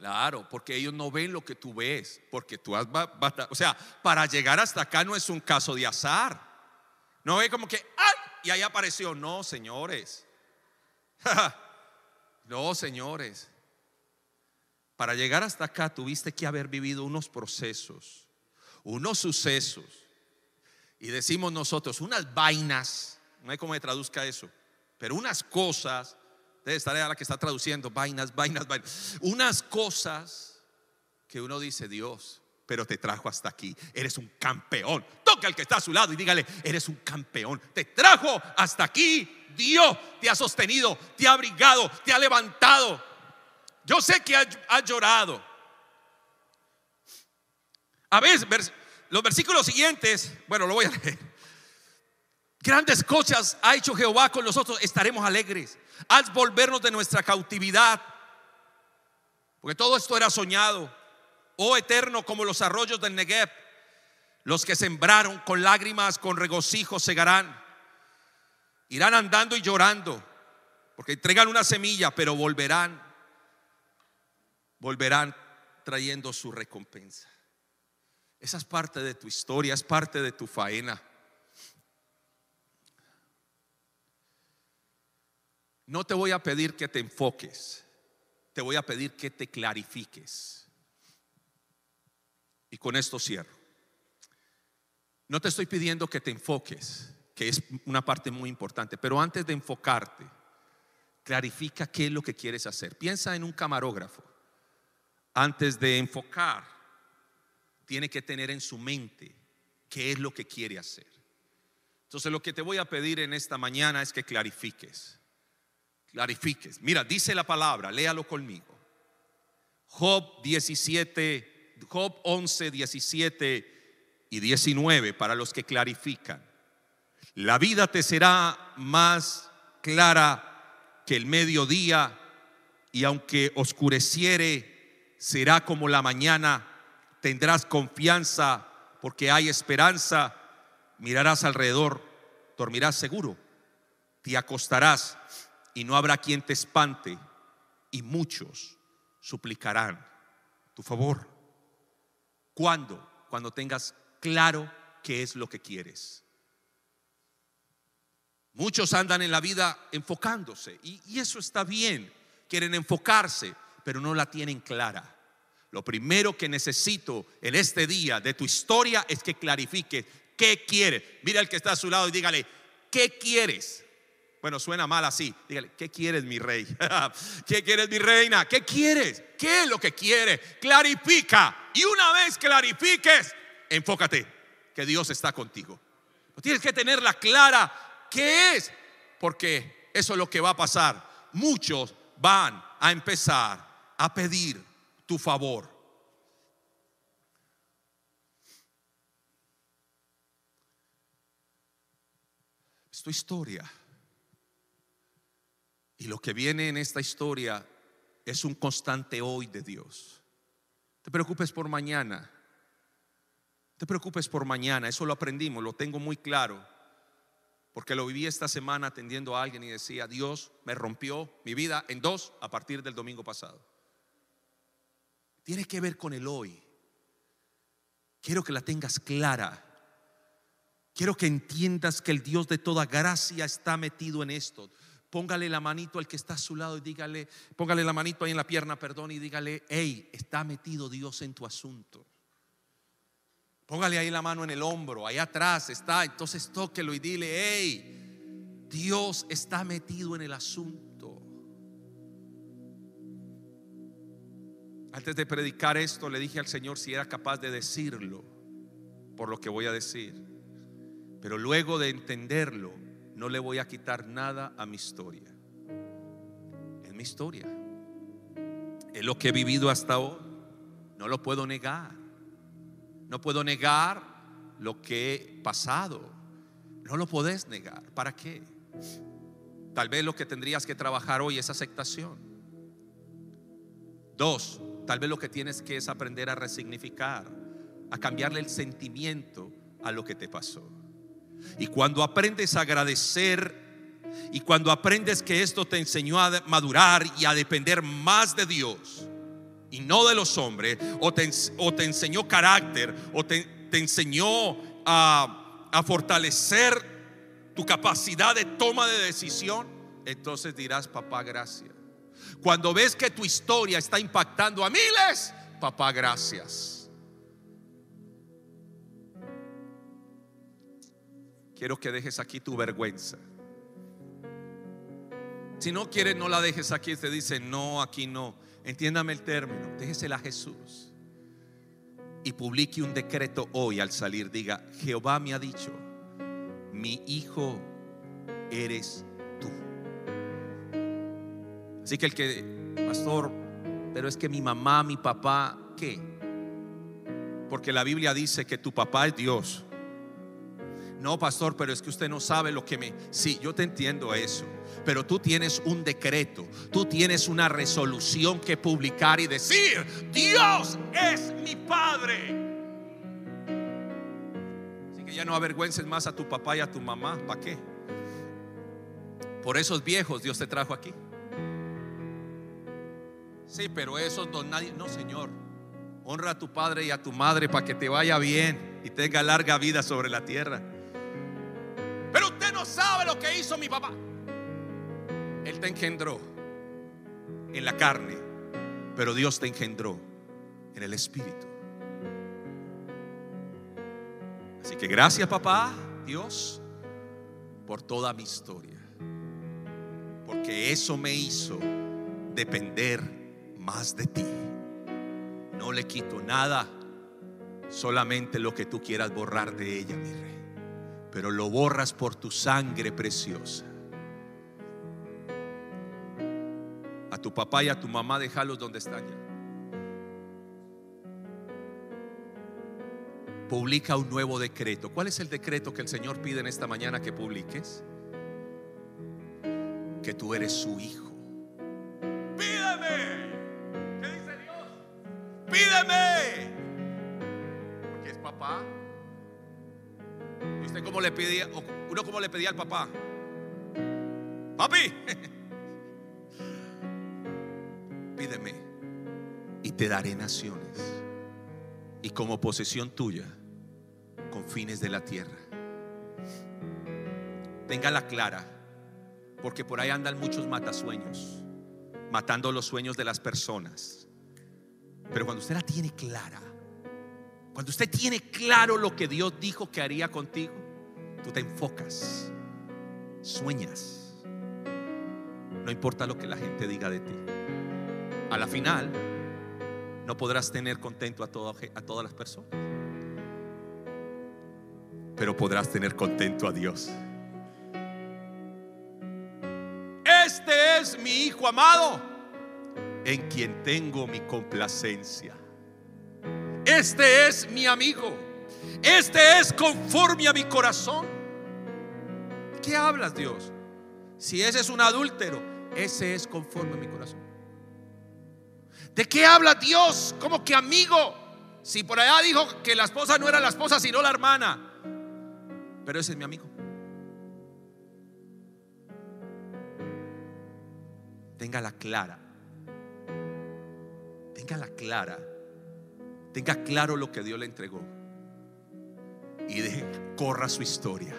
Claro, porque ellos no ven lo que tú ves, porque tú has, o sea, para llegar hasta acá no es un caso de azar. No ve como que, ¡ay! Y ahí apareció, no, señores. no, señores. Para llegar hasta acá tuviste que haber vivido unos procesos, unos sucesos. Y decimos nosotros, unas vainas, no hay cómo me traduzca eso, pero unas cosas, debe estar la que está traduciendo, vainas, vainas, vainas, unas cosas que uno dice, Dios, pero te trajo hasta aquí. Eres un campeón. Toca al que está a su lado y dígale, eres un campeón. Te trajo hasta aquí. Dios te ha sostenido, te ha abrigado, te ha levantado. Yo sé que ha, llorado. A veces, los versículos siguientes, bueno, lo voy a leer. Grandes cosas ha hecho Jehová con nosotros, estaremos alegres. Haz volvernos de nuestra cautividad. Porque todo esto era soñado. Oh eterno, como los arroyos del Negev. Los que sembraron con lágrimas, con regocijo segarán. Irán andando y llorando. Porque entregan una semilla, pero volverán volverán trayendo su recompensa. Esa es parte de tu historia, es parte de tu faena. No te voy a pedir que te enfoques, te voy a pedir que te clarifiques. Y con esto cierro. No te estoy pidiendo que te enfoques, que es una parte muy importante, pero antes de enfocarte, clarifica qué es lo que quieres hacer. Piensa en un camarógrafo antes de enfocar, tiene que tener en su mente qué es lo que quiere hacer. Entonces lo que te voy a pedir en esta mañana es que clarifiques. Clarifiques. Mira, dice la palabra, léalo conmigo. Job 17, Job 11, 17 y 19 para los que clarifican. La vida te será más clara que el mediodía y aunque oscureciere será como la mañana, tendrás confianza porque hay esperanza, mirarás alrededor, dormirás seguro, te acostarás y no habrá quien te espante y muchos suplicarán tu favor. ¿Cuándo? Cuando tengas claro qué es lo que quieres. Muchos andan en la vida enfocándose y, eso está bien, quieren enfocarse, pero no la tienen clara. Lo primero que necesito en este día de tu historia es que clarifique qué quieres. Mira al que está a su lado y dígale, ¿qué quieres? Bueno, suena mal así. Dígale, ¿qué quieres, mi rey? ¿Qué quieres, mi reina? ¿Qué quieres? ¿Qué es lo que quieres? Clarifica. Y una vez clarifiques, enfócate, que Dios está contigo. Tienes que tenerla clara. ¿Qué es? Porque eso es lo que va a pasar. Muchos van a empezar a pedir tu favor. Es tu historia. Y lo que viene en esta historia es un constante hoy de Dios. Te preocupes por mañana. Te preocupes por mañana. Eso lo aprendimos, lo tengo muy claro. Porque lo viví esta semana atendiendo a alguien y decía, Dios me rompió mi vida en dos a partir del domingo pasado tiene que ver con el hoy. Quiero que la tengas clara. Quiero que entiendas que el Dios de toda gracia está metido en esto. Póngale la manito al que está a su lado y dígale, póngale la manito ahí en la pierna, perdón, y dígale, hey, está metido Dios en tu asunto. Póngale ahí la mano en el hombro, ahí atrás está, entonces tóquelo y dile, hey, Dios está metido en el asunto. Antes de predicar esto, le dije al Señor si era capaz de decirlo por lo que voy a decir. Pero luego de entenderlo, no le voy a quitar nada a mi historia. Es mi historia. Es lo que he vivido hasta hoy. No lo puedo negar. No puedo negar lo que he pasado. No lo podés negar. ¿Para qué? Tal vez lo que tendrías que trabajar hoy es aceptación. Dos, tal vez lo que tienes que es aprender a resignificar, a cambiarle el sentimiento a lo que te pasó. Y cuando aprendes a agradecer y cuando aprendes que esto te enseñó a madurar y a depender más de Dios y no de los hombres, o te, o te enseñó carácter, o te, te enseñó a, a fortalecer tu capacidad de toma de decisión, entonces dirás, papá, gracias. Cuando ves que tu historia está impactando a miles, papá, gracias. Quiero que dejes aquí tu vergüenza. Si no quieres, no la dejes aquí. Te dice, no, aquí no. Entiéndame el término. Déjesela a Jesús. Y publique un decreto hoy al salir. Diga, Jehová me ha dicho, mi hijo eres tú. Así que el que, pastor, pero es que mi mamá, mi papá, ¿qué? Porque la Biblia dice que tu papá es Dios. No, pastor, pero es que usted no sabe lo que me... Sí, yo te entiendo eso. Pero tú tienes un decreto, tú tienes una resolución que publicar y decir, Dios es mi Padre. Así que ya no avergüences más a tu papá y a tu mamá. ¿Para qué? Por esos viejos Dios te trajo aquí. Sí, pero esos don nadie... No, Señor. Honra a tu padre y a tu madre para que te vaya bien y tenga larga vida sobre la tierra. Sabe lo que hizo mi papá. Él te engendró en la carne, pero Dios te engendró en el espíritu. Así que gracias papá, Dios, por toda mi historia. Porque eso me hizo depender más de ti. No le quito nada, solamente lo que tú quieras borrar de ella, mi rey. Pero lo borras por tu sangre preciosa. A tu papá y a tu mamá dejarlos donde están ya. Publica un nuevo decreto. ¿Cuál es el decreto que el Señor pide en esta mañana que publiques? Que tú eres su hijo. Pídeme. ¿Qué dice Dios? Pídeme. Porque es papá. ¿Y usted cómo le pedía? Uno cómo le pedía al papá. Papi. Pídeme y te daré naciones y como posesión tuya confines de la tierra. Téngala clara, porque por ahí andan muchos matasueños, matando los sueños de las personas. Pero cuando usted la tiene clara, cuando usted tiene claro lo que Dios dijo que haría contigo, tú te enfocas, sueñas. No importa lo que la gente diga de ti. A la final, no podrás tener contento a, a todas las personas, pero podrás tener contento a Dios. Este es mi Hijo amado, en quien tengo mi complacencia. Este es mi amigo. Este es conforme a mi corazón. ¿Qué hablas, Dios? Si ese es un adúltero, ese es conforme a mi corazón. ¿De qué habla Dios? Como que amigo. Si por allá dijo que la esposa no era la esposa, sino la hermana. Pero ese es mi amigo. Téngala clara. Téngala clara. Tenga claro lo que Dios le entregó. Y deje, corra su historia.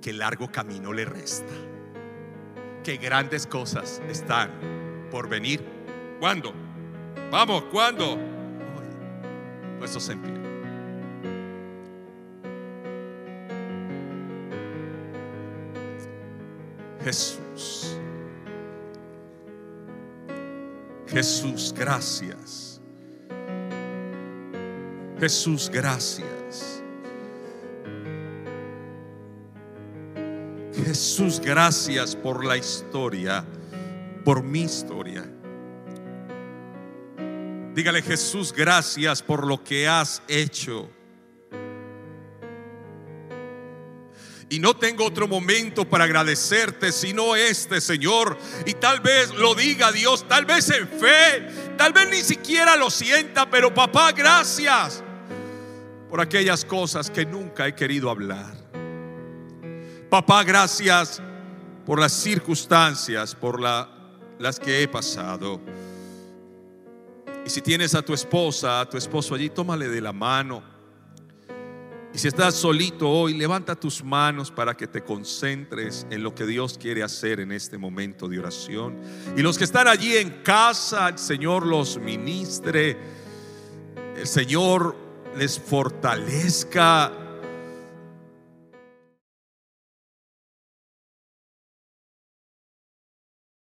Que largo camino le resta. Que grandes cosas están por venir. ¿Cuándo? Vamos, ¿cuándo? Hoy. Puestos en pie. Jesús. Jesús, gracias. Jesús, gracias. Jesús, gracias por la historia, por mi historia. Dígale Jesús, gracias por lo que has hecho. Y no tengo otro momento para agradecerte sino este, Señor. Y tal vez lo diga Dios, tal vez en fe, Tal vez ni siquiera lo sienta, pero papá, gracias por aquellas cosas que nunca he querido hablar. Papá, gracias por las circunstancias, por la, las que he pasado. Y si tienes a tu esposa, a tu esposo allí, tómale de la mano. Y si estás solito hoy, levanta tus manos para que te concentres en lo que Dios quiere hacer en este momento de oración. Y los que están allí en casa, el Señor los ministre, el Señor les fortalezca